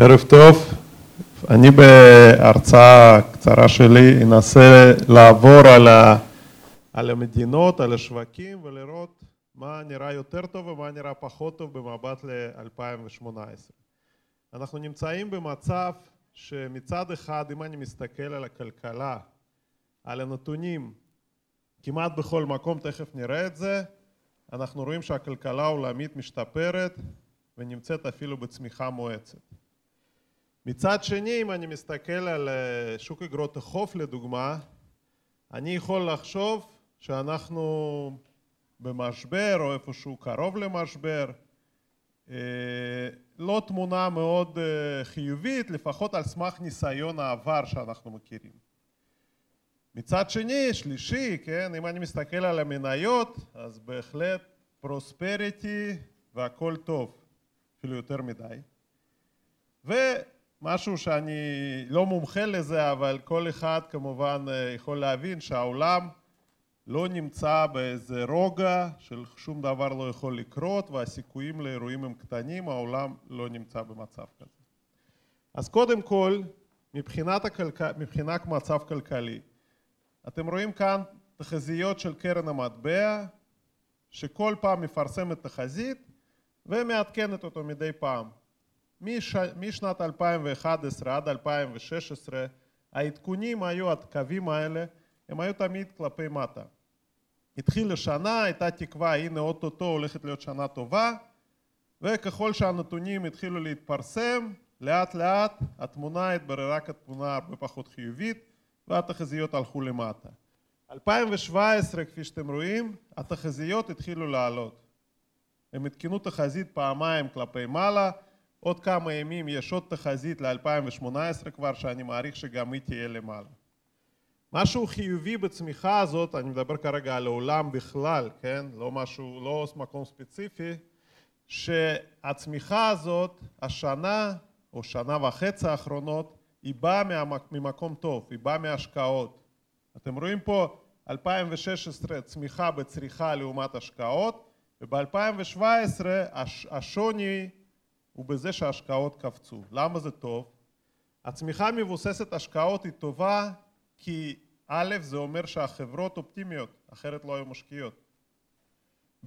ערב טוב, אני בהרצאה קצרה שלי אנסה לעבור על, ה, על המדינות, על השווקים ולראות מה נראה יותר טוב ומה נראה פחות טוב במבט ל-2018. אנחנו נמצאים במצב שמצד אחד אם אני מסתכל על הכלכלה, על הנתונים כמעט בכל מקום, תכף נראה את זה, אנחנו רואים שהכלכלה העולמית משתפרת ונמצאת אפילו בצמיחה מואצת. מצד שני אם אני מסתכל על שוק אגרות החוף לדוגמה אני יכול לחשוב שאנחנו במשבר או איפשהו קרוב למשבר לא תמונה מאוד חיובית לפחות על סמך ניסיון העבר שאנחנו מכירים. מצד שני שלישי כן אם אני מסתכל על המניות אז בהחלט פרוספריטי והכל טוב אפילו יותר מדי ומשהו שאני לא מומחה לזה אבל כל אחד כמובן יכול להבין שהעולם לא נמצא באיזה רוגע של שום דבר לא יכול לקרות והסיכויים לאירועים הם קטנים העולם לא נמצא במצב כזה. אז קודם כל מבחינת, הכלכל... מבחינת מצב כלכלי אתם רואים כאן תחזיות של קרן המטבע שכל פעם מפרסמת תחזית ומעדכנת אותו מדי פעם. מש... משנת 2011 עד 2016 העדכונים היו, הקווים האלה, הם היו תמיד כלפי מטה. התחילה שנה, הייתה תקווה הנה אוטוטו הולכת להיות שנה טובה וככל שהנתונים התחילו להתפרסם לאט לאט התמונה התבררה כתמונה הרבה פחות חיובית והתחזיות הלכו למטה. 2017 כפי שאתם רואים התחזיות התחילו לעלות. הם עדכנו תחזית פעמיים כלפי מעלה עוד כמה ימים יש עוד תחזית ל-2018 כבר שאני מעריך שגם היא תהיה למעלה. משהו חיובי בצמיחה הזאת, אני מדבר כרגע על העולם בכלל, כן, לא משהו, לא מקום ספציפי, שהצמיחה הזאת השנה או שנה וחצי האחרונות היא באה ממקום טוב, היא באה מהשקעות. אתם רואים פה 2016 צמיחה בצריכה לעומת השקעות וב-2017 השוני הוא בזה שההשקעות קפצו. למה זה טוב? הצמיחה מבוססת השקעות היא טובה כי א' זה אומר שהחברות אופטימיות אחרת לא היו משקיעות.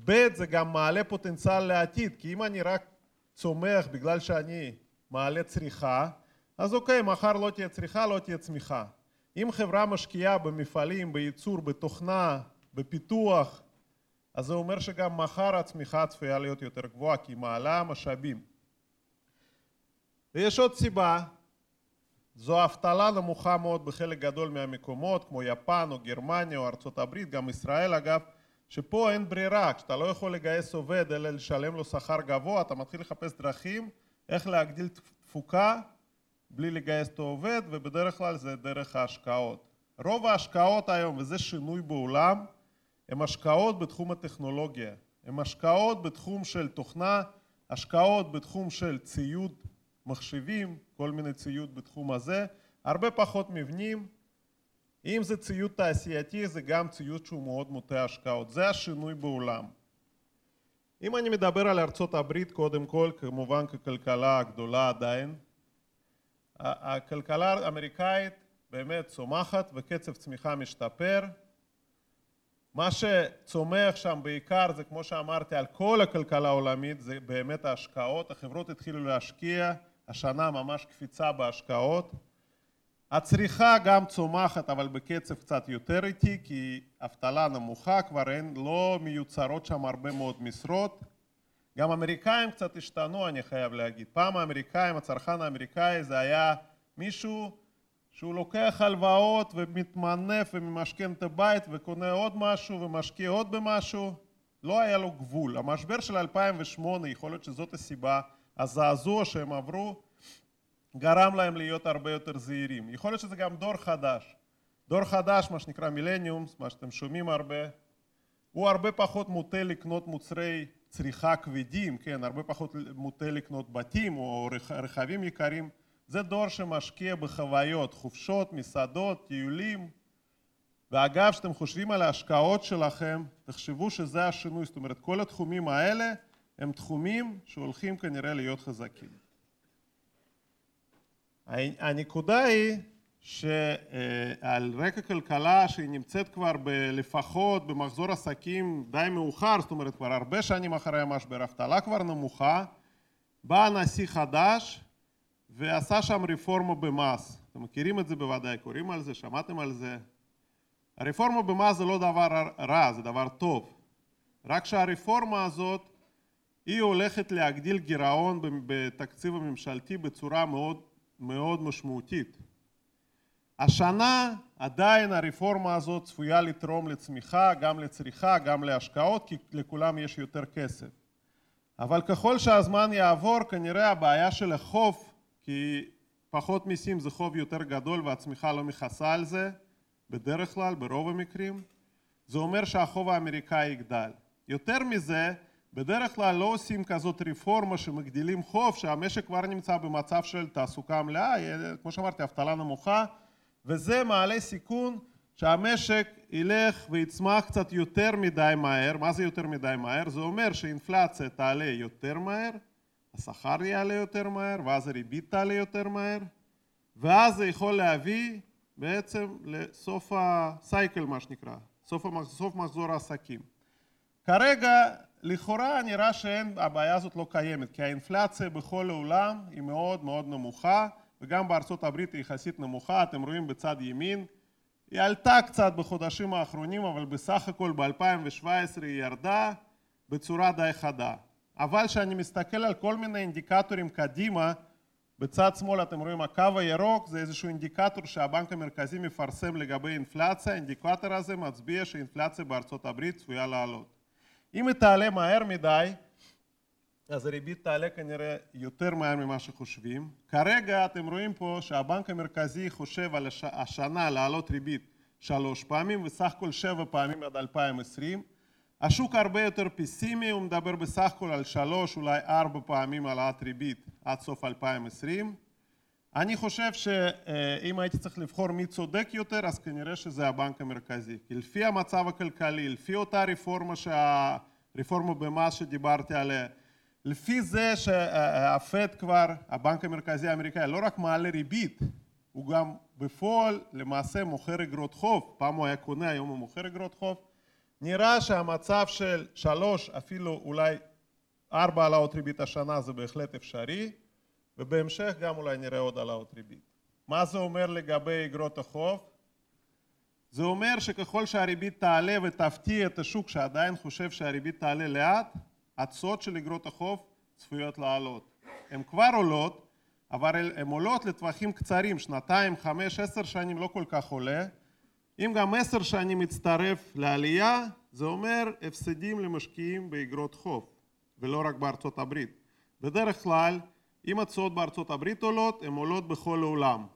ב' זה גם מעלה פוטנציאל לעתיד כי אם אני רק צומח בגלל שאני מעלה צריכה אז אוקיי מחר לא תהיה צריכה לא תהיה צמיחה. אם חברה משקיעה במפעלים, בייצור, בתוכנה, בפיתוח אז זה אומר שגם מחר הצמיחה צפויה להיות יותר גבוהה כי היא מעלה משאבים. ויש עוד סיבה. זו אבטלה נמוכה מאוד בחלק גדול מהמקומות כמו יפן או גרמניה או ארצות הברית גם ישראל אגב שפה אין ברירה. כשאתה לא יכול לגייס עובד אלא לשלם לו שכר גבוה אתה מתחיל לחפש דרכים איך להגדיל תפוקה בלי לגייס את העובד ובדרך כלל זה דרך ההשקעות. רוב ההשקעות היום וזה שינוי בעולם הם השקעות בתחום הטכנולוגיה. הם השקעות בתחום של תוכנה השקעות בתחום של ציוד מחשבים כל מיני ציוד בתחום הזה הרבה פחות מבנים. אם זה ציוד תעשייתי זה גם ציוד שהוא מאוד מוטה השקעות. זה השינוי בעולם. אם אני מדבר על ארצות הברית קודם כל כמובן ככלכלה הגדולה עדיין הכלכלה האמריקאית באמת צומחת וקצב צמיחה משתפר. מה שצומח שם בעיקר זה כמו שאמרתי על כל הכלכלה העולמית זה באמת ההשקעות. החברות התחילו להשקיע השנה ממש קפיצה בהשקעות. הצריכה גם צומחת אבל בקצב קצת יותר איטי כי אבטלה נמוכה כבר אין לא מיוצרות שם הרבה מאוד משרות. גם אמריקאים קצת השתנו אני חייב להגיד. פעם האמריקאים הצרכן האמריקאי זה היה מישהו שהוא לוקח הלוואות ומתמנף וממשכן את הבית וקונה עוד משהו ומשקיע עוד במשהו. לא היה לו גבול. המשבר של 2008 יכול להיות שזאת הסיבה הזעזוע שהם עברו גרם להם להיות הרבה יותר זהירים. יכול להיות שזה גם דור חדש. דור חדש מה שנקרא מילניומס מה שאתם שומעים הרבה הוא הרבה פחות מוטה לקנות מוצרי צריכה כבדים כן הרבה פחות מוטה לקנות בתים או רכבים יקרים. זה דור שמשקיע בחוויות חופשות מסעדות טיולים. ואגב כשאתם חושבים על ההשקעות שלכם תחשבו שזה השינוי. זאת אומרת כל התחומים האלה הם תחומים שהולכים כנראה להיות חזקים הנקודה היא שעל רקע כלכלה שהיא נמצאת כבר לפחות במחזור עסקים די מאוחר, זאת אומרת כבר הרבה שנים אחרי המשבר, אבטלה כבר נמוכה, בא נשיא חדש ועשה שם רפורמה במס. אתם מכירים את זה בוודאי, קוראים על זה, שמעתם על זה. הרפורמה במס זה לא דבר רע, זה דבר טוב. רק שהרפורמה הזאת היא הולכת להגדיל גירעון בתקציב הממשלתי בצורה מאוד מאוד משמעותית. השנה עדיין הרפורמה הזאת צפויה לתרום לצמיחה, גם לצריכה, גם להשקעות, כי לכולם יש יותר כסף. אבל ככל שהזמן יעבור כנראה הבעיה של החוב, כי פחות מיסים זה חוב יותר גדול והצמיחה לא מכסה על זה, בדרך כלל, ברוב המקרים, זה אומר שהחוב האמריקאי יגדל. יותר מזה, בדרך כלל לא עושים כזאת רפורמה שמגדילים חוב, שהמשק כבר נמצא במצב של תעסוקה מלאה, כמו שאמרתי, אבטלה נמוכה, וזה מעלה סיכון שהמשק ילך ויצמח קצת יותר מדי מהר. מה זה יותר מדי מהר? זה אומר שאינפלציה תעלה יותר מהר, השכר יעלה יותר מהר, ואז הריבית תעלה יותר מהר, ואז זה יכול להביא בעצם לסוף הסייקל מה שנקרא, סוף, סוף מחזור העסקים. כרגע לכאורה נראה שהבעיה הזאת לא קיימת, כי האינפלציה בכל העולם היא מאוד מאוד נמוכה, וגם בארצות הברית היא יחסית נמוכה, אתם רואים בצד ימין, היא עלתה קצת בחודשים האחרונים, אבל בסך הכל ב-2017 היא ירדה בצורה די חדה. אבל כשאני מסתכל על כל מיני אינדיקטורים קדימה, בצד שמאל אתם רואים הקו הירוק, זה איזשהו אינדיקטור שהבנק המרכזי מפרסם לגבי אינפלציה, האינדיקטור הזה מצביע שאינפלציה בארצות הברית צפויה לעלות. אם היא תעלה מהר מדי, אז הריבית תעלה כנראה יותר מהר ממה שחושבים. כרגע אתם רואים פה שהבנק המרכזי חושב על השנה להעלות ריבית שלוש פעמים וסך הכל שבע פעמים עד 2020. השוק הרבה יותר פסימי, הוא מדבר בסך הכל על שלוש, אולי ארבע פעמים העלאת ריבית עד סוף 2020. אני חושב שאם הייתי צריך לבחור מי צודק יותר, אז כנראה שזה הבנק המרכזי. כי לפי המצב הכלכלי, לפי אותה רפורמה, שה... רפורמה במס שדיברתי עליה, לפי זה שהפד כבר, הבנק המרכזי האמריקאי, לא רק מעלה ריבית, הוא גם בפועל למעשה מוכר אגרות חוב, פעם הוא היה קונה, היום הוא מוכר אגרות חוב, נראה שהמצב של שלוש, אפילו אולי ארבע העלאות ריבית השנה זה בהחלט אפשרי, ובהמשך גם אולי נראה עוד העלאות ריבית. מה זה אומר לגבי אגרות החוב? זה אומר שככל שהריבית תעלה ותפתיע את השוק שעדיין חושב שהריבית תעלה לאט, התשואות של אגרות החוב צפויות לעלות. הן כבר עולות, אבל הן עולות לטווחים קצרים, שנתיים, חמש, עשר שנים לא כל כך עולה. אם גם עשר שנים מצטרף לעלייה, זה אומר הפסדים למשקיעים באגרות חוב, ולא רק בארצות הברית. בדרך כלל, אם התשואות בארצות הברית עולות, הן עולות בכל העולם.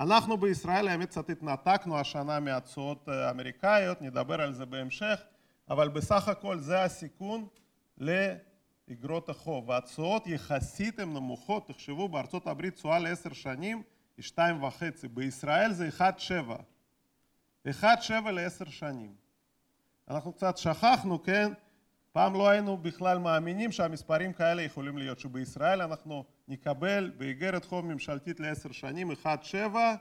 אנחנו בישראל האמת קצת התנתקנו השנה מהתשואות האמריקאיות, נדבר על זה בהמשך, אבל בסך הכל זה הסיכון לאגרות החוב. והתשואות יחסית הן נמוכות, תחשבו בארצות הברית תשואה לעשר שנים היא שתיים וחצי, בישראל זה אחד שבע. אחד שבע לעשר שנים. אנחנו קצת שכחנו, כן? פעם לא היינו בכלל מאמינים שהמספרים כאלה יכולים להיות, שבישראל אנחנו נקבל באיגרת חוב ממשלתית לעשר שנים אחד שבע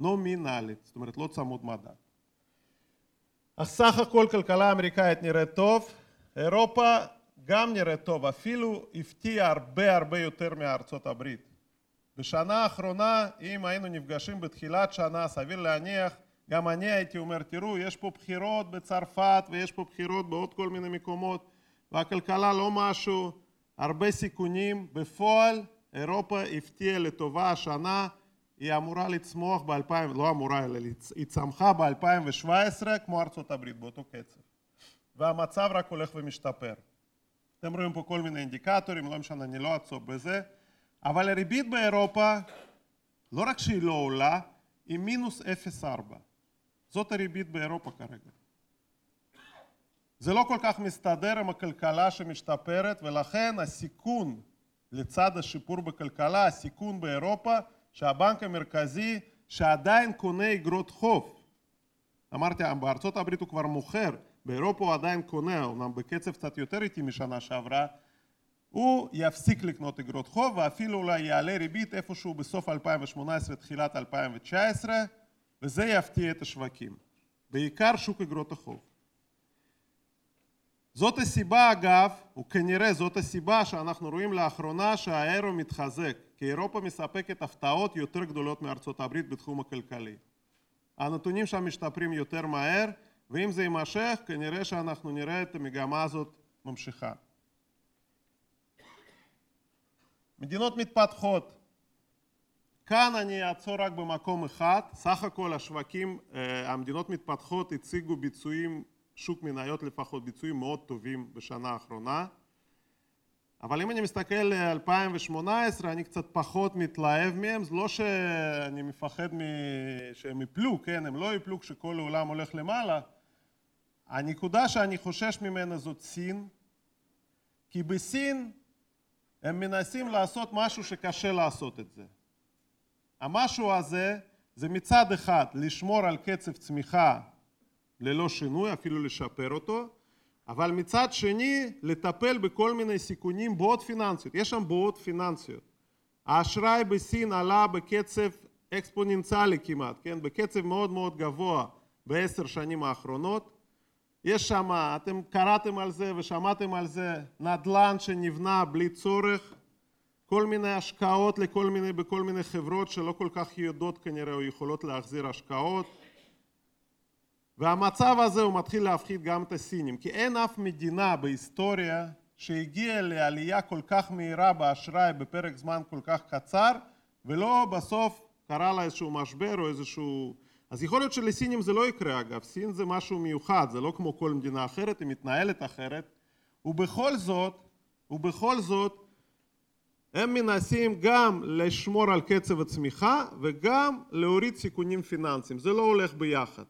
נומינלית, זאת אומרת לא צמוד מדד. אז סך הכל כלכלה אמריקאית נראית טוב, אירופה גם נראית טוב, אפילו הפתיע הרבה הרבה יותר מארצות הברית. בשנה האחרונה, אם היינו נפגשים בתחילת שנה, סביר להניח, גם אני הייתי אומר, תראו, יש פה בחירות בצרפת ויש פה בחירות בעוד כל מיני מקומות, והכלכלה לא משהו, הרבה סיכונים. בפועל, אירופה הפתיעה לטובה השנה, היא אמורה לצמוח ב-2000, לא אמורה, אלא היא צמחה ב-2017 כמו ארצות הברית, באותו קצב. והמצב רק הולך ומשתפר. אתם רואים פה כל מיני אינדיקטורים, לא משנה, אני לא אעצור בזה, אבל הריבית באירופה, לא רק שהיא לא עולה, היא מינוס 0.4. זאת הריבית באירופה כרגע. זה לא כל כך מסתדר עם הכלכלה שמשתפרת, ולכן הסיכון לצד השיפור בכלכלה, הסיכון באירופה, שהבנק המרכזי שעדיין קונה אגרות חוב, אמרתי, בארצות הברית הוא כבר מוכר, באירופה הוא עדיין קונה, אומנם בקצב קצת יותר איטי משנה שעברה, הוא יפסיק לקנות אגרות חוב ואפילו אולי יעלה ריבית איפשהו בסוף 2018, תחילת 2019, וזה יפתיע את השווקים, בעיקר שוק אגרות החוב. זאת הסיבה אגב, וכנראה זאת הסיבה שאנחנו רואים לאחרונה שהאירו מתחזק, כי אירופה מספקת הפתעות יותר גדולות מארצות הברית בתחום הכלכלי. הנתונים שם משתפרים יותר מהר, ואם זה יימשך, כנראה שאנחנו נראה את המגמה הזאת ממשיכה. מדינות מתפתחות, כאן אני אעצור רק במקום אחד, סך הכל השווקים, המדינות מתפתחות הציגו ביצועים, שוק מניות לפחות, ביצועים מאוד טובים בשנה האחרונה, אבל אם אני מסתכל על 2018 אני קצת פחות מתלהב מהם, זה לא שאני מפחד שהם יפלו, כן, הם לא יפלו כשכל העולם הולך למעלה, הנקודה שאני חושש ממנה זאת סין, כי בסין הם מנסים לעשות משהו שקשה לעשות את זה. המשהו הזה זה מצד אחד לשמור על קצב צמיחה ללא שינוי, אפילו לשפר אותו, אבל מצד שני לטפל בכל מיני סיכונים, בועות פיננסיות, יש שם בועות פיננסיות. האשראי בסין עלה בקצב אקספוננציאלי כמעט, כן, בקצב מאוד מאוד גבוה בעשר שנים האחרונות. יש שם, אתם קראתם על זה ושמעתם על זה, נדל"ן שנבנה בלי צורך, כל מיני השקעות לכל מיני, בכל מיני חברות שלא כל כך יודעות כנראה או יכולות להחזיר השקעות. והמצב הזה הוא מתחיל להפחיד גם את הסינים, כי אין אף מדינה בהיסטוריה שהגיעה לעלייה כל כך מהירה באשראי בפרק זמן כל כך קצר ולא בסוף קרה לה איזשהו משבר או איזשהו... אז יכול להיות שלסינים זה לא יקרה אגב, סין זה משהו מיוחד, זה לא כמו כל מדינה אחרת, היא מתנהלת אחרת. ובכל זאת, ובכל זאת הם מנסים גם לשמור על קצב הצמיחה וגם להוריד סיכונים פיננסיים, זה לא הולך ביחד.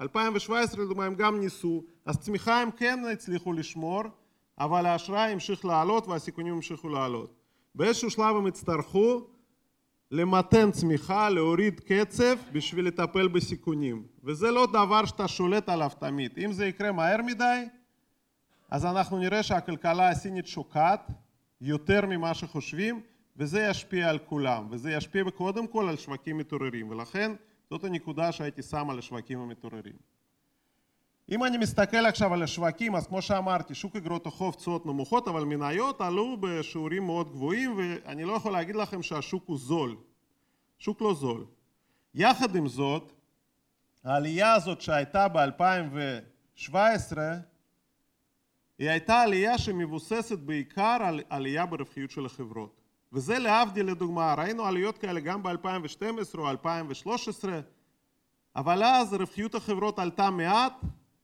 2017 לדוגמה הם גם ניסו, אז צמיחה הם כן הצליחו לשמור, אבל האשראי המשיך לעלות והסיכונים המשיכו לעלות. באיזשהו שלב הם יצטרכו למתן צמיחה, להוריד קצב בשביל לטפל בסיכונים, וזה לא דבר שאתה שולט עליו תמיד. אם זה יקרה מהר מדי, אז אנחנו נראה שהכלכלה הסינית שוקעת יותר ממה שחושבים, וזה ישפיע על כולם, וזה ישפיע קודם כל על שווקים מתעוררים, ולכן זאת הנקודה שהייתי שם על השווקים המתעוררים. אם אני מסתכל עכשיו על השווקים, אז כמו שאמרתי, שוק אגרות החוב תשואות נמוכות, אבל מניות עלו בשיעורים מאוד גבוהים, ואני לא יכול להגיד לכם שהשוק הוא זול. שוק לא זול. יחד עם זאת, העלייה הזאת שהייתה ב-2017, היא הייתה עלייה שמבוססת בעיקר על עלייה ברווחיות של החברות. וזה להבדיל לדוגמה, ראינו עליות כאלה גם ב-2012 או 2013, אבל אז רווחיות החברות עלתה מעט,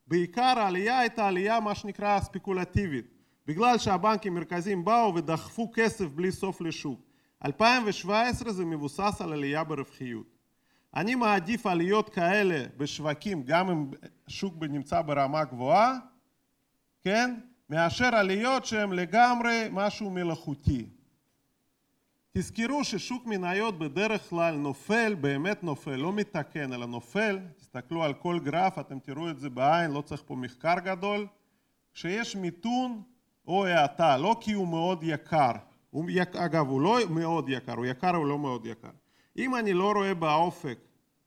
בעיקר העלייה הייתה עלייה מה שנקרא ספקולטיבית, בגלל שהבנקים המרכזיים באו ודחפו כסף בלי סוף לשוק. 2017 זה מבוסס על עלייה ברווחיות. אני מעדיף עליות כאלה בשווקים, גם אם שוק נמצא ברמה גבוהה, כן, מאשר עליות שהן לגמרי משהו מלאכותי. תזכרו ששוק מניות בדרך כלל נופל, באמת נופל, לא מתקן אלא נופל, תסתכלו על כל גרף, אתם תראו את זה בעין, לא צריך פה מחקר גדול, כשיש מיתון או האטה, לא כי הוא מאוד יקר, הוא, אגב הוא לא מאוד יקר, הוא יקר אבל לא מאוד יקר. אם אני לא רואה באופק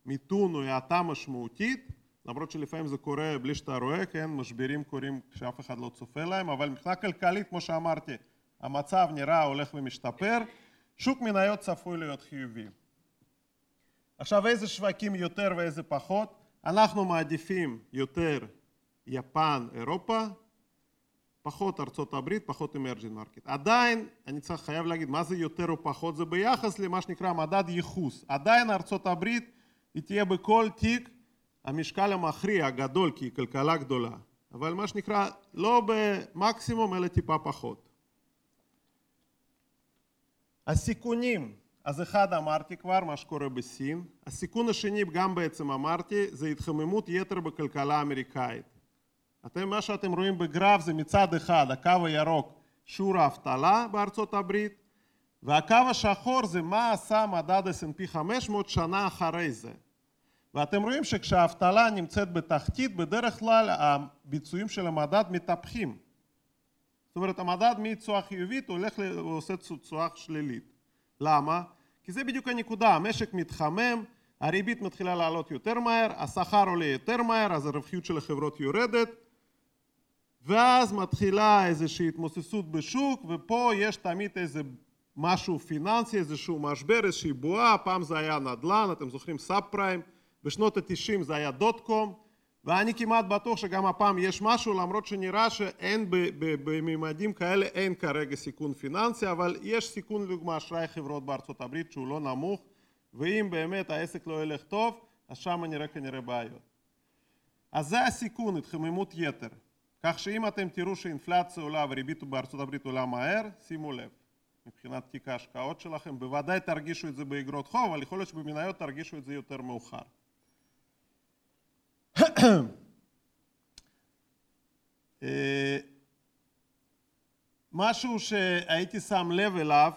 מיתון או האטה משמעותית, למרות שלפעמים זה קורה בלי שאתה רואה, כן, משברים קורים כשאף אחד לא צופה להם, אבל מבחינה כלכלית, כמו שאמרתי, המצב נראה הולך ומשתפר, שוק מניות צפוי להיות חיובי. עכשיו איזה שווקים יותר ואיזה פחות? אנחנו מעדיפים יותר יפן, אירופה, פחות ארצות הברית, פחות emerging market. עדיין, אני צריך, חייב להגיד, מה זה יותר או פחות? זה ביחס למה שנקרא מדד ייחוס. עדיין ארצות הברית היא תהיה בכל תיק המשקל המכריע הגדול, כי היא כלכלה גדולה, אבל מה שנקרא, לא במקסימום אלא טיפה פחות. הסיכונים, אז אחד אמרתי כבר, מה שקורה בסין. הסיכון השני, גם בעצם אמרתי, זה התחממות יתר בכלכלה האמריקאית. אתם, מה שאתם רואים בגרף זה מצד אחד הקו הירוק, שיעור האבטלה בארצות הברית, והקו השחור זה מה עשה מדד S&P 500 שנה אחרי זה. ואתם רואים שכשהאבטלה נמצאת בתחתית, בדרך כלל הביצועים של המדד מתהפכים. זאת אומרת המדד מתשואה חיובית הולך ועושה תשואה שלילית. למה? כי זה בדיוק הנקודה, המשק מתחמם, הריבית מתחילה לעלות יותר מהר, השכר עולה יותר מהר, אז הרווחיות של החברות יורדת, ואז מתחילה איזושהי התמוססות בשוק, ופה יש תמיד איזה משהו פיננסי, איזשהו משבר, איזושהי בועה, פעם זה היה נדל"ן, אתם זוכרים סאב פריים, בשנות התשעים זה היה דוט קום, ואני כמעט בטוח שגם הפעם יש משהו, למרות שנראה שאין בממדים כאלה, אין כרגע סיכון פיננסי, אבל יש סיכון לדוגמה אשראי חברות בארצות הברית שהוא לא נמוך, ואם באמת העסק לא ילך טוב, אז שם נראה כנראה בעיות. אז זה הסיכון, התחממות יתר. כך שאם אתם תראו שאינפלציה עולה וריבית בארצות הברית עולה מהר, שימו לב. מבחינת תיק ההשקעות שלכם, בוודאי תרגישו את זה באגרות חוב, אבל יכול להיות שבמניות תרגישו את זה יותר מאוחר. אה, משהו שהייתי שם לב אליו,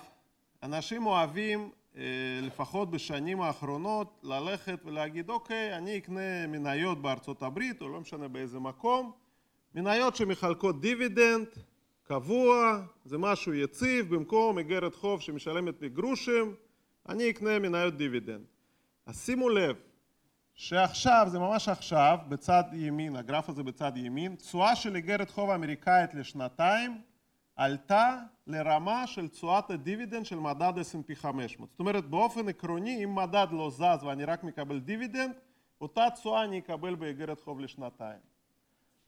אנשים אוהבים אה, לפחות בשנים האחרונות ללכת ולהגיד אוקיי אני אקנה מניות בארצות הברית או לא משנה באיזה מקום מניות שמחלקות דיבידנד קבוע, זה משהו יציב, במקום אגרת חוב שמשלמת לי גרושים, אני אקנה מניות דיבידנד. אז שימו לב שעכשיו, זה ממש עכשיו, בצד ימין, הגרף הזה בצד ימין, תשואה של אגרת חוב אמריקאית לשנתיים עלתה לרמה של תשואת הדיבידנד של מדד S&P 500. זאת אומרת, באופן עקרוני, אם מדד לא זז ואני רק מקבל דיבידנד, אותה תשואה אני אקבל באגרת חוב לשנתיים.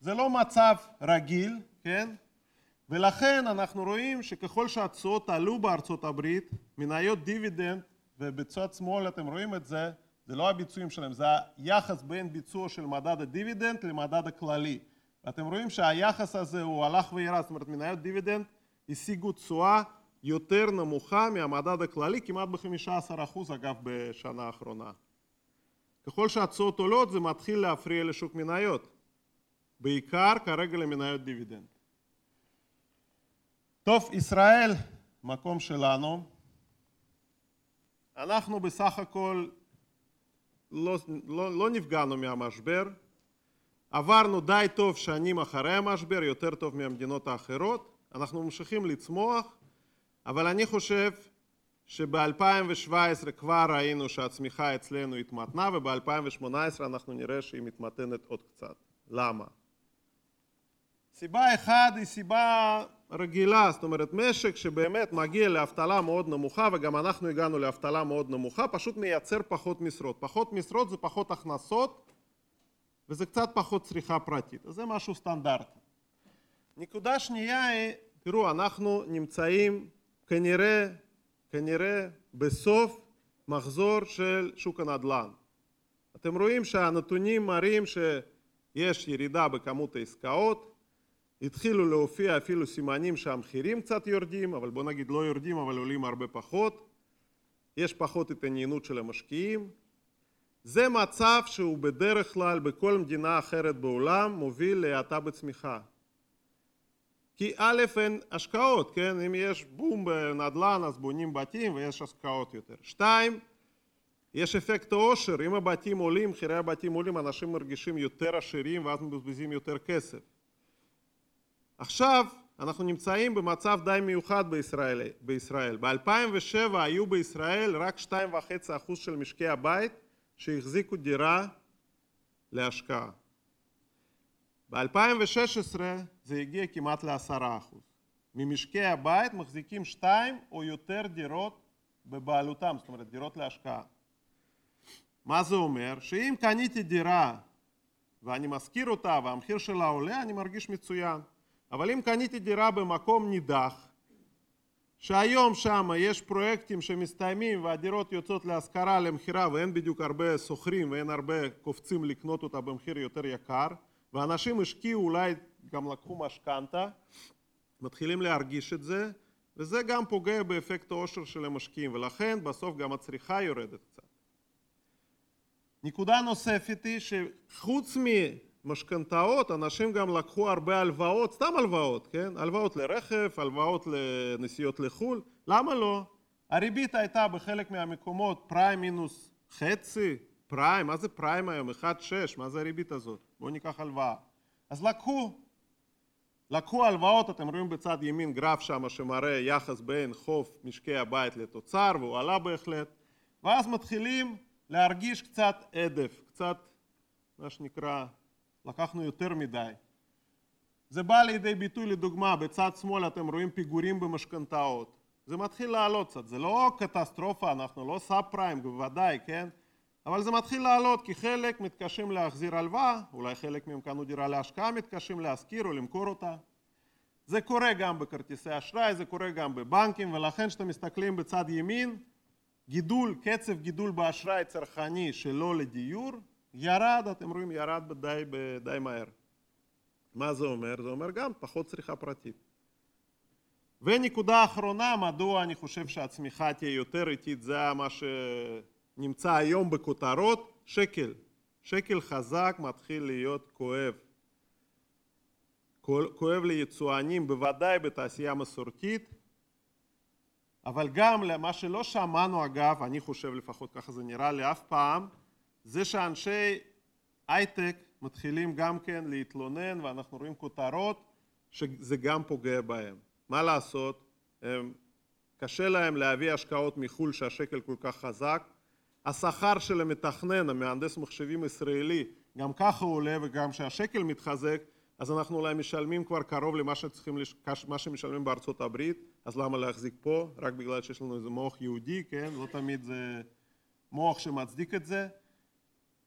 זה לא מצב רגיל, כן? ולכן אנחנו רואים שככל שהתשואות עלו בארצות הברית, מניות דיבידנד, ובצד שמאל אתם רואים את זה, זה לא הביצועים שלהם, זה היחס בין ביצוע של מדד הדיבידנד למדד הכללי. ואתם רואים שהיחס הזה הוא הלך וירד, זאת אומרת מניות דיבידנד השיגו תשואה יותר נמוכה מהמדד הכללי, כמעט ב-15% אגב בשנה האחרונה. ככל שהתשואות עולות זה מתחיל להפריע לשוק מניות, בעיקר כרגע למניות דיבידנד. טוב, ישראל, מקום שלנו. אנחנו בסך הכל לא, לא, לא נפגענו מהמשבר, עברנו די טוב שנים אחרי המשבר, יותר טוב מהמדינות האחרות, אנחנו ממשיכים לצמוח, אבל אני חושב שב-2017 כבר ראינו שהצמיחה אצלנו התמתנה וב-2018 אנחנו נראה שהיא מתמתנת עוד קצת. למה? סיבה אחת היא סיבה רגילה, זאת אומרת משק שבאמת מגיע לאבטלה מאוד נמוכה וגם אנחנו הגענו לאבטלה מאוד נמוכה, פשוט מייצר פחות משרות. פחות משרות זה פחות הכנסות וזה קצת פחות צריכה פרטית, אז זה משהו סטנדרטי. נקודה שנייה היא, תראו, אנחנו נמצאים כנראה, כנראה בסוף מחזור של שוק הנדל"ן. אתם רואים שהנתונים מראים שיש ירידה בכמות העסקאות, התחילו להופיע אפילו סימנים שהמחירים קצת יורדים, אבל בוא נגיד לא יורדים אבל עולים הרבה פחות, יש פחות התעניינות של המשקיעים, זה מצב שהוא בדרך כלל בכל מדינה אחרת בעולם מוביל להאטה בצמיחה. כי א' אין השקעות, כן? אם יש בום בנדל"ן אז בונים בתים ויש השקעות יותר. שתיים, יש אפקט העושר, אם הבתים עולים, מחירי הבתים עולים, אנשים מרגישים יותר עשירים ואז מבזבזים יותר כסף. עכשיו אנחנו נמצאים במצב די מיוחד בישראל. בישראל. ב-2007 היו בישראל רק 2.5% של משקי הבית שהחזיקו דירה להשקעה. ב-2016 זה הגיע כמעט לעשרה אחוז. ממשקי הבית מחזיקים שתיים או יותר דירות בבעלותם, זאת אומרת דירות להשקעה. מה זה אומר? שאם קניתי דירה ואני משכיר אותה והמחיר שלה עולה, אני מרגיש מצוין. אבל אם קניתי דירה במקום נידח, שהיום שם יש פרויקטים שמסתיימים והדירות יוצאות להשכרה למכירה ואין בדיוק הרבה שוכרים ואין הרבה קופצים לקנות אותה במחיר יותר יקר ואנשים השקיעו אולי גם לקחו משכנתה מתחילים להרגיש את זה וזה גם פוגע באפקט העושר של המשקיעים ולכן בסוף גם הצריכה יורדת קצת. נקודה נוספת היא שחוץ משכנתאות, אנשים גם לקחו הרבה הלוואות, סתם הלוואות, כן? הלוואות לרכב, הלוואות לנסיעות לחו"ל, למה לא? הריבית הייתה בחלק מהמקומות פריים מינוס חצי, פריים, מה זה פריים היום? 1.6, מה זה הריבית הזאת? בואו ניקח הלוואה. אז לקחו, לקחו הלוואות, אתם רואים בצד ימין גרף שם שמראה יחס בין חוב משקי הבית לתוצר והוא עלה בהחלט ואז מתחילים להרגיש קצת עדף, קצת מה שנקרא לקחנו יותר מדי. זה בא לידי ביטוי לדוגמה בצד שמאל אתם רואים פיגורים במשכנתאות זה מתחיל לעלות קצת, זה לא קטסטרופה, אנחנו לא סאב פריים בוודאי, כן? אבל זה מתחיל לעלות כי חלק מתקשים להחזיר הלוואה, אולי חלק מהם קנו דירה להשקעה, מתקשים להשכיר או למכור אותה. זה קורה גם בכרטיסי אשראי, זה קורה גם בבנקים, ולכן כשאתם מסתכלים בצד ימין, גידול, קצב גידול באשראי צרכני שלא לדיור, ירד, אתם רואים, ירד בדי, בדי מהר. מה זה אומר? זה אומר גם פחות צריכה פרטית. ונקודה אחרונה, מדוע אני חושב שהצמיחה תהיה יותר איטית, זה מה שנמצא היום בכותרות, שקל. שקל חזק מתחיל להיות כואב. כואב ליצואנים, בוודאי בתעשייה מסורתית, אבל גם למה שלא שמענו אגב, אני חושב לפחות ככה זה נראה לי אף פעם, זה שאנשי הייטק מתחילים גם כן להתלונן ואנחנו רואים כותרות שזה גם פוגע בהם. מה לעשות, הם, קשה להם להביא השקעות מחו"ל שהשקל כל כך חזק, השכר של המתכנן, המהנדס מחשבים ישראלי, גם ככה עולה וגם כשהשקל מתחזק אז אנחנו אולי משלמים כבר קרוב למה שצריכים, מה שמשלמים בארצות הברית, אז למה להחזיק פה? רק בגלל שיש לנו איזה מוח יהודי, כן? לא תמיד זה מוח שמצדיק את זה.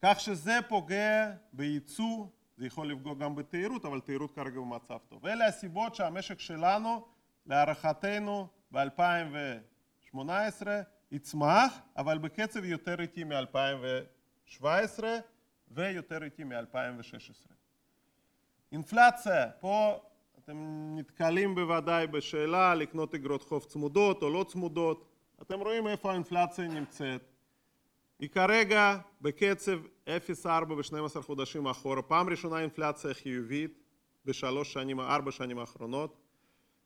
כך שזה פוגע בייצוא, זה יכול לפגוע גם בתיירות, אבל תיירות כרגע במצב טוב. אלה הסיבות שהמשק שלנו, להערכתנו, ב-2018 יצמח, אבל בקצב יותר איטי מ-2017 ויותר איטי מ-2016. אינפלציה, פה אתם נתקלים בוודאי בשאלה לקנות אגרות חוב צמודות או לא צמודות, אתם רואים איפה האינפלציה נמצאת, היא כרגע בקצב 0.4 ב-12 חודשים אחורה, פעם ראשונה אינפלציה חיובית בשלוש שנים, ארבע שנים האחרונות,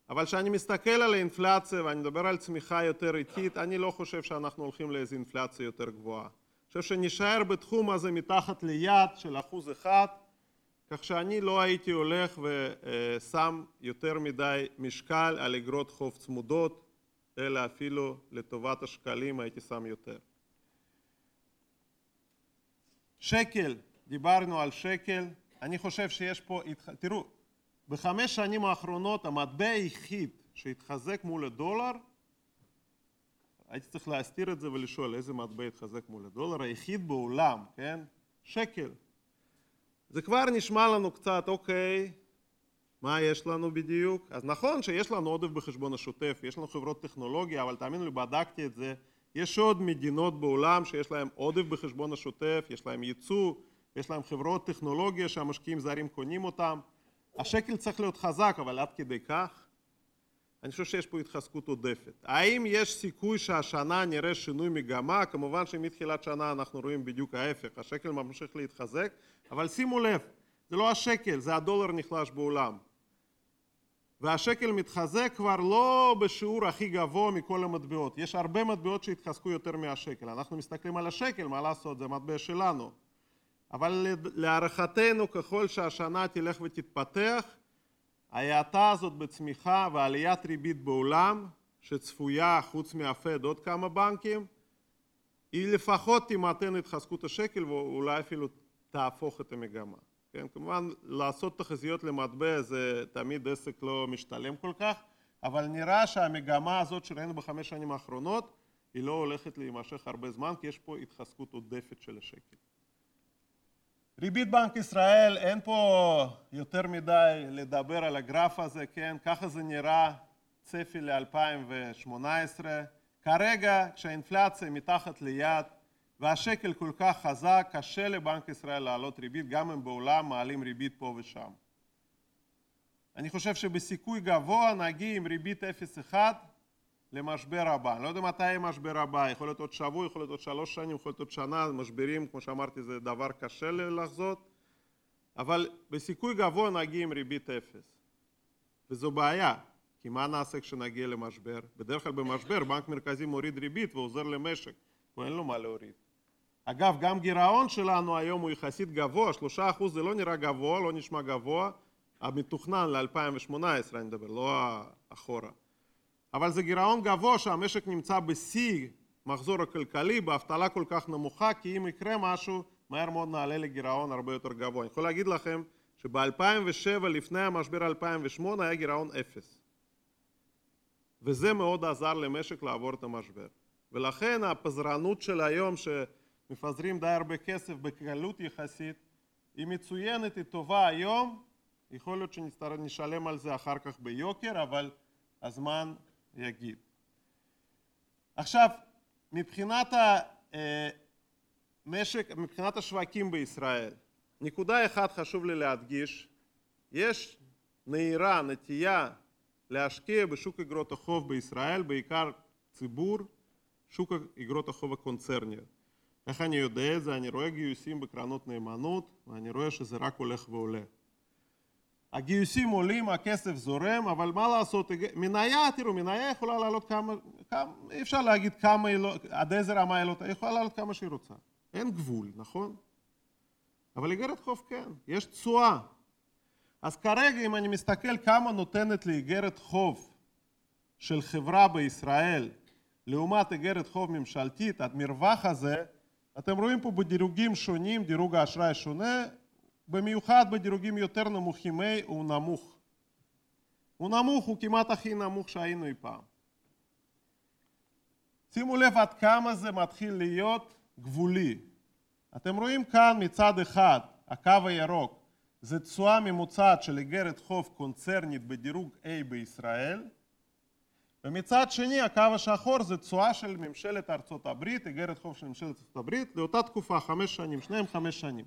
אבל כשאני מסתכל על האינפלציה ואני מדבר על צמיחה יותר איטית, אני לא חושב שאנחנו הולכים לאיזו אינפלציה יותר גבוהה. אני חושב שנשאר בתחום הזה מתחת ליעד של אחוז אחד, כך שאני לא הייתי הולך ושם יותר מדי משקל על אגרות חוב צמודות, אלא אפילו לטובת השקלים הייתי שם יותר. שקל, דיברנו על שקל, אני חושב שיש פה, תראו, בחמש שנים האחרונות המטבע היחיד שהתחזק מול הדולר, הייתי צריך להסתיר את זה ולשאול איזה מטבע התחזק מול הדולר, היחיד בעולם, כן? שקל. זה כבר נשמע לנו קצת, אוקיי, מה יש לנו בדיוק? אז נכון שיש לנו עודף בחשבון השוטף, יש לנו חברות טכנולוגיה, אבל תאמינו לי, בדקתי את זה, יש עוד מדינות בעולם שיש להן עודף בחשבון השוטף, יש להן ייצוא, יש להן חברות טכנולוגיה שהמשקיעים זרים קונים אותן. השקל צריך להיות חזק, אבל עד כדי כך? אני חושב שיש פה התחזקות עודפת. האם יש סיכוי שהשנה נראה שינוי מגמה? כמובן שמתחילת שנה אנחנו רואים בדיוק ההפך, השקל ממשיך להתחזק, אבל שימו לב, זה לא השקל, זה הדולר נחלש בעולם. והשקל מתחזק כבר לא בשיעור הכי גבוה מכל המטבעות. יש הרבה מטבעות שהתחזקו יותר מהשקל. אנחנו מסתכלים על השקל, מה לעשות, זה מטבע שלנו. אבל להערכתנו, ככל שהשנה תלך ותתפתח, ההאטה הזאת בצמיחה ועליית ריבית בעולם, שצפויה חוץ מהפד עוד כמה בנקים, היא לפחות תימתן התחזקות השקל ואולי אפילו תהפוך את המגמה. כן, כמובן לעשות תחזיות למטבע זה תמיד עסק לא משתלם כל כך, אבל נראה שהמגמה הזאת שראינו בחמש שנים האחרונות היא לא הולכת להימשך הרבה זמן כי יש פה התחזקות עודפת של השקל. ריבית בנק ישראל, אין פה יותר מדי לדבר על הגרף הזה, כן, ככה זה נראה צפי ל-2018. כרגע כשהאינפלציה מתחת ליעד והשקל כל כך חזק, קשה לבנק ישראל להעלות ריבית, גם אם בעולם מעלים ריבית פה ושם. אני חושב שבסיכוי גבוה נגיע עם ריבית 0.1 למשבר הבא. אני לא יודע מתי יהיה משבר הבא, יכול להיות עוד שבוע, יכול להיות עוד שלוש שנים, יכול להיות עוד שנה, משברים, כמו שאמרתי, זה דבר קשה לחזות, אבל בסיכוי גבוה נגיע עם ריבית 0. וזו בעיה, כי מה נעשה כשנגיע למשבר? בדרך כלל במשבר בנק מרכזי מוריד ריבית ועוזר למשק, אין לו מה להוריד. אגב, גם גירעון שלנו היום הוא יחסית גבוה, שלושה אחוז זה לא נראה גבוה, לא נשמע גבוה, המתוכנן ל-2018, אני מדבר, לא אחורה. אבל זה גירעון גבוה שהמשק נמצא בשיא מחזור הכלכלי, באבטלה כל כך נמוכה, כי אם יקרה משהו, מהר מאוד נעלה לגירעון הרבה יותר גבוה. אני יכול להגיד לכם שב-2007, לפני המשבר 2008, היה גירעון אפס. וזה מאוד עזר למשק לעבור את המשבר. ולכן הפזרנות של היום, שמפזרים די הרבה כסף בקלות יחסית, היא מצוינת, היא טובה היום, יכול להיות שנשלם על זה אחר כך ביוקר, אבל הזמן יגיד. עכשיו, מבחינת המשק, מבחינת השווקים בישראל, נקודה אחת חשוב לי להדגיש, יש נהירה, נטייה להשקיע בשוק אגרות החוב בישראל, בעיקר ציבור, שוק אגרות החוב הקונצרניות. איך אני יודע את זה? אני רואה גיוסים בקרנות נאמנות ואני רואה שזה רק הולך ועולה. הגיוסים עולים, הכסף זורם, אבל מה לעשות, מניה, תראו, מניה יכולה לעלות כמה, כמה אי אפשר להגיד כמה היא לא, עד איזה רמה היא לא, היא יכולה לעלות כמה שהיא רוצה. אין גבול, נכון? אבל איגרת חוב כן, יש תשואה. אז כרגע אם אני מסתכל כמה נותנת לי איגרת חוב של חברה בישראל לעומת איגרת חוב ממשלתית, המרווח הזה, אתם רואים פה בדירוגים שונים, דירוג האשראי שונה, במיוחד בדירוגים יותר נמוכים A הוא נמוך. הוא נמוך, הוא כמעט הכי נמוך שהיינו אי פעם. שימו לב עד כמה זה מתחיל להיות גבולי. אתם רואים כאן מצד אחד, הקו הירוק, זה תשואה ממוצעת של איגרת חוב קונצרנית בדירוג A בישראל, ומצד שני הקו השחור זה תשואה של ממשלת ארצות הברית, איגרת חוב של ממשלת ארצות הברית, לאותה תקופה, חמש שנים, שניהם חמש שנים.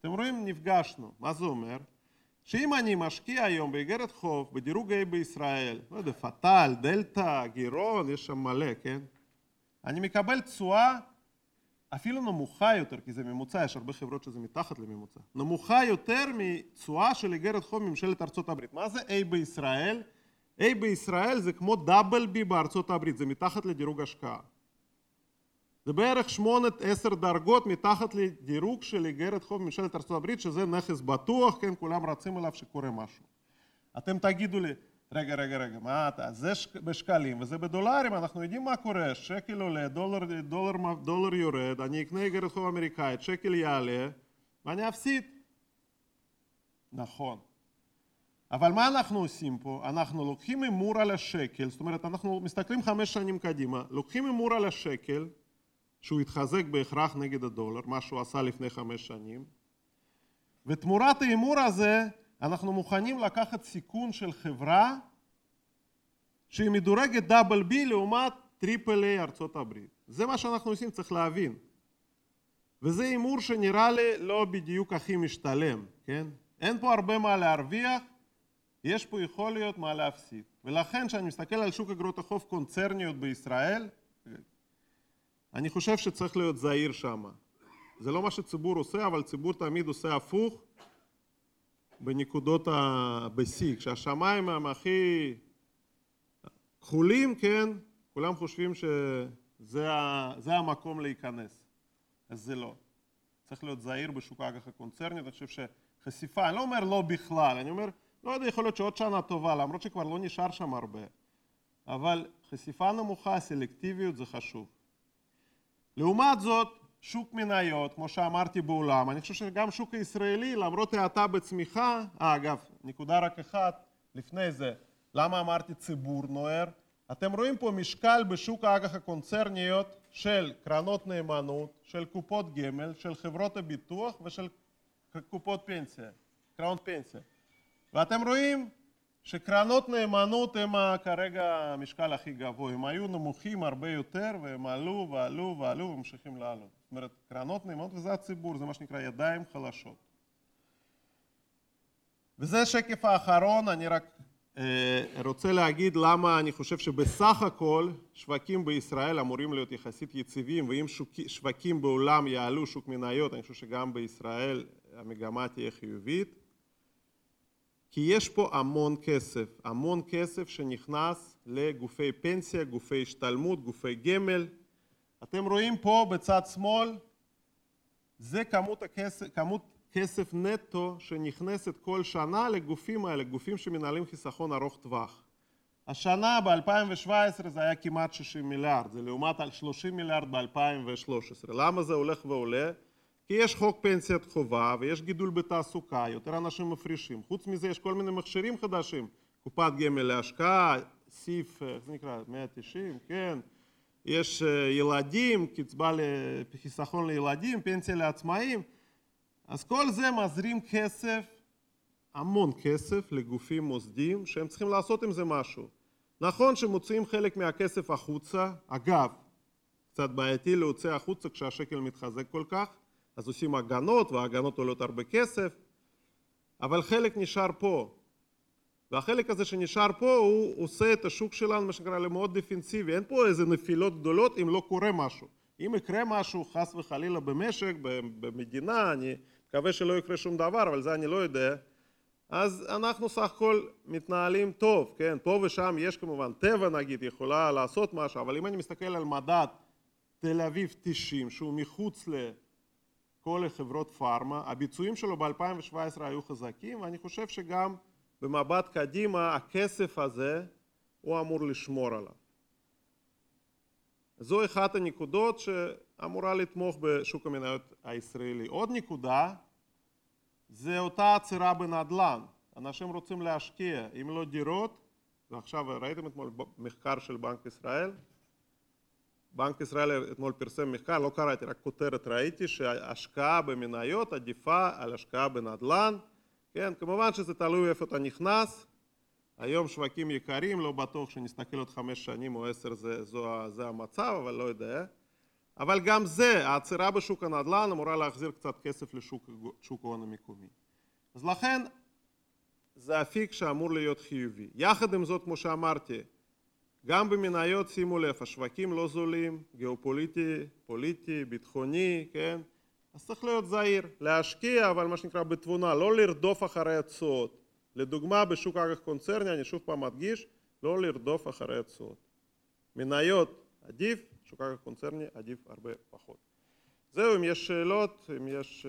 אתם רואים, נפגשנו. מה זה אומר? שאם אני משקיע היום באיגרת חוב, בדירוג A בישראל, לא יודע, פטל, דלתא, גירעון, יש שם מלא, כן? אני מקבל תשואה אפילו נמוכה יותר, כי זה ממוצע, יש הרבה חברות שזה מתחת לממוצע, נמוכה יותר מתשואה של איגרת חוב ממשלת ארצות הברית. מה זה A בישראל? A בישראל זה כמו דאבל B בארצות הברית, זה מתחת לדירוג השקעה. זה בערך שמונה עשר דרגות מתחת לדירוג של איגרת חוב ממשלת ארצות הברית, שזה נכס בטוח, כן, כולם רצים אליו שקורה משהו. אתם תגידו לי, רגע, רגע, רגע, מה אתה, זה בשקלים וזה בדולרים, אנחנו יודעים מה קורה, שקל עולה, דולר, דולר, דולר יורד, אני אקנה איגרת חוב אמריקאית, שקל יעלה, ואני אפסיד. נכון. אבל מה אנחנו עושים פה? אנחנו לוקחים הימור על השקל, זאת אומרת, אנחנו מסתכלים חמש שנים קדימה, לוקחים הימור על השקל, שהוא התחזק בהכרח נגד הדולר, מה שהוא עשה לפני חמש שנים, ותמורת ההימור הזה אנחנו מוכנים לקחת סיכון של חברה שהיא מדורגת double B לעומת triple A ארצות הברית. זה מה שאנחנו עושים, צריך להבין. וזה הימור שנראה לי לא בדיוק הכי משתלם, כן? אין פה הרבה מה להרוויח, יש פה יכול להיות מה להפסיד. ולכן כשאני מסתכל על שוק אגרות החוב קונצרניות בישראל, אני חושב שצריך להיות זהיר שם. זה לא מה שציבור עושה, אבל ציבור תמיד עושה הפוך בנקודות בשיא. כשהשמיים הם הכי כחולים, כן, כולם חושבים שזה המקום להיכנס. אז זה לא. צריך להיות זהיר בשוק האג"ח הקונצרני, אני חושב שחשיפה, אני לא אומר לא בכלל, אני אומר, לא יודע, יכול להיות שעוד שנה טובה, למרות שכבר לא נשאר שם הרבה. אבל חשיפה נמוכה, סלקטיביות זה חשוב. לעומת זאת, שוק מניות, כמו שאמרתי בעולם, אני חושב שגם שוק הישראלי, למרות האטה בצמיחה, אה, אגב, נקודה רק אחת לפני זה, למה אמרתי ציבור נוער? אתם רואים פה משקל בשוק האג"ח הקונצרניות של קרנות נאמנות, של קופות גמל, של חברות הביטוח ושל קופות פנסיה, קרנות פנסיה. ואתם רואים שקרנות נאמנות הם כרגע המשקל הכי גבוה, הם היו נמוכים הרבה יותר והם עלו ועלו ועלו וממשיכים לעלות. זאת אומרת, קרנות נאמנות וזה הציבור, זה מה שנקרא ידיים חלשות. וזה השקף האחרון, אני רק אה, רוצה להגיד למה אני חושב שבסך הכל שווקים בישראל אמורים להיות יחסית יציבים ואם שווקים בעולם יעלו שוק מניות, אני חושב שגם בישראל המגמה תהיה חיובית. כי יש פה המון כסף, המון כסף שנכנס לגופי פנסיה, גופי השתלמות, גופי גמל. אתם רואים פה בצד שמאל, זה כמות, הכסף, כמות כסף נטו שנכנסת כל שנה לגופים האלה, גופים שמנהלים חיסכון ארוך טווח. השנה ב-2017 זה היה כמעט 60 מיליארד, זה לעומת 30 מיליארד ב-2013. למה זה הולך ועולה? כי יש חוק פנסיית חובה ויש גידול בתעסוקה, יותר אנשים מפרישים. חוץ מזה יש כל מיני מכשירים חדשים, קופת גמל להשקעה, סיף, איך זה נקרא? 190, כן. יש ילדים, קצבה לחיסכון לילדים, פנסיה לעצמאים. אז כל זה מזרים כסף, המון כסף, לגופים מוסדיים שהם צריכים לעשות עם זה משהו. נכון שמוציאים חלק מהכסף החוצה, אגב, קצת בעייתי להוציא החוצה כשהשקל מתחזק כל כך, אז עושים הגנות, וההגנות עולות הרבה כסף, אבל חלק נשאר פה. והחלק הזה שנשאר פה הוא עושה את השוק שלנו, מה שנקרא, למאוד דפנסיבי. אין פה איזה נפילות גדולות אם לא קורה משהו. אם יקרה משהו, חס וחלילה במשק, במדינה, אני מקווה שלא יקרה שום דבר, אבל זה אני לא יודע, אז אנחנו סך הכל מתנהלים טוב, כן? פה ושם יש כמובן, טבע נגיד יכולה לעשות משהו, אבל אם אני מסתכל על מדד תל אביב 90, שהוא מחוץ לכל החברות פארמה, הביצועים שלו ב-2017 היו חזקים, ואני חושב שגם במבט קדימה הכסף הזה הוא אמור לשמור עליו. זו אחת הנקודות שאמורה לתמוך בשוק המניות הישראלי. עוד נקודה זה אותה עצירה בנדל"ן. אנשים רוצים להשקיע, אם לא דירות, ועכשיו ראיתם אתמול מחקר של בנק ישראל? בנק ישראל אתמול פרסם מחקר, לא קראתי, רק כותרת ראיתי, שהשקעה במניות עדיפה על השקעה בנדל"ן. כן, כמובן שזה תלוי איפה אתה נכנס. היום שווקים יקרים, לא בטוח שנסתכל עוד חמש שנים או עשר זה, זו, זה המצב, אבל לא יודע. אבל גם זה, העצירה בשוק הנדל"ן אמורה להחזיר קצת כסף לשוק ההון המקומי. אז לכן זה אפיק שאמור להיות חיובי. יחד עם זאת, כמו שאמרתי, גם במניות, שימו לב, השווקים לא זולים, גיאופוליטי, פוליטי, ביטחוני, כן? אז צריך להיות זהיר, להשקיע, אבל מה שנקרא בתבונה, לא לרדוף אחרי התשואות. לדוגמה, בשוק אג"ח קונצרני, אני שוב פעם מדגיש, לא לרדוף אחרי התשואות. מניות עדיף, שוק אג"ח קונצרני עדיף הרבה פחות. זהו, אם יש שאלות, אם יש...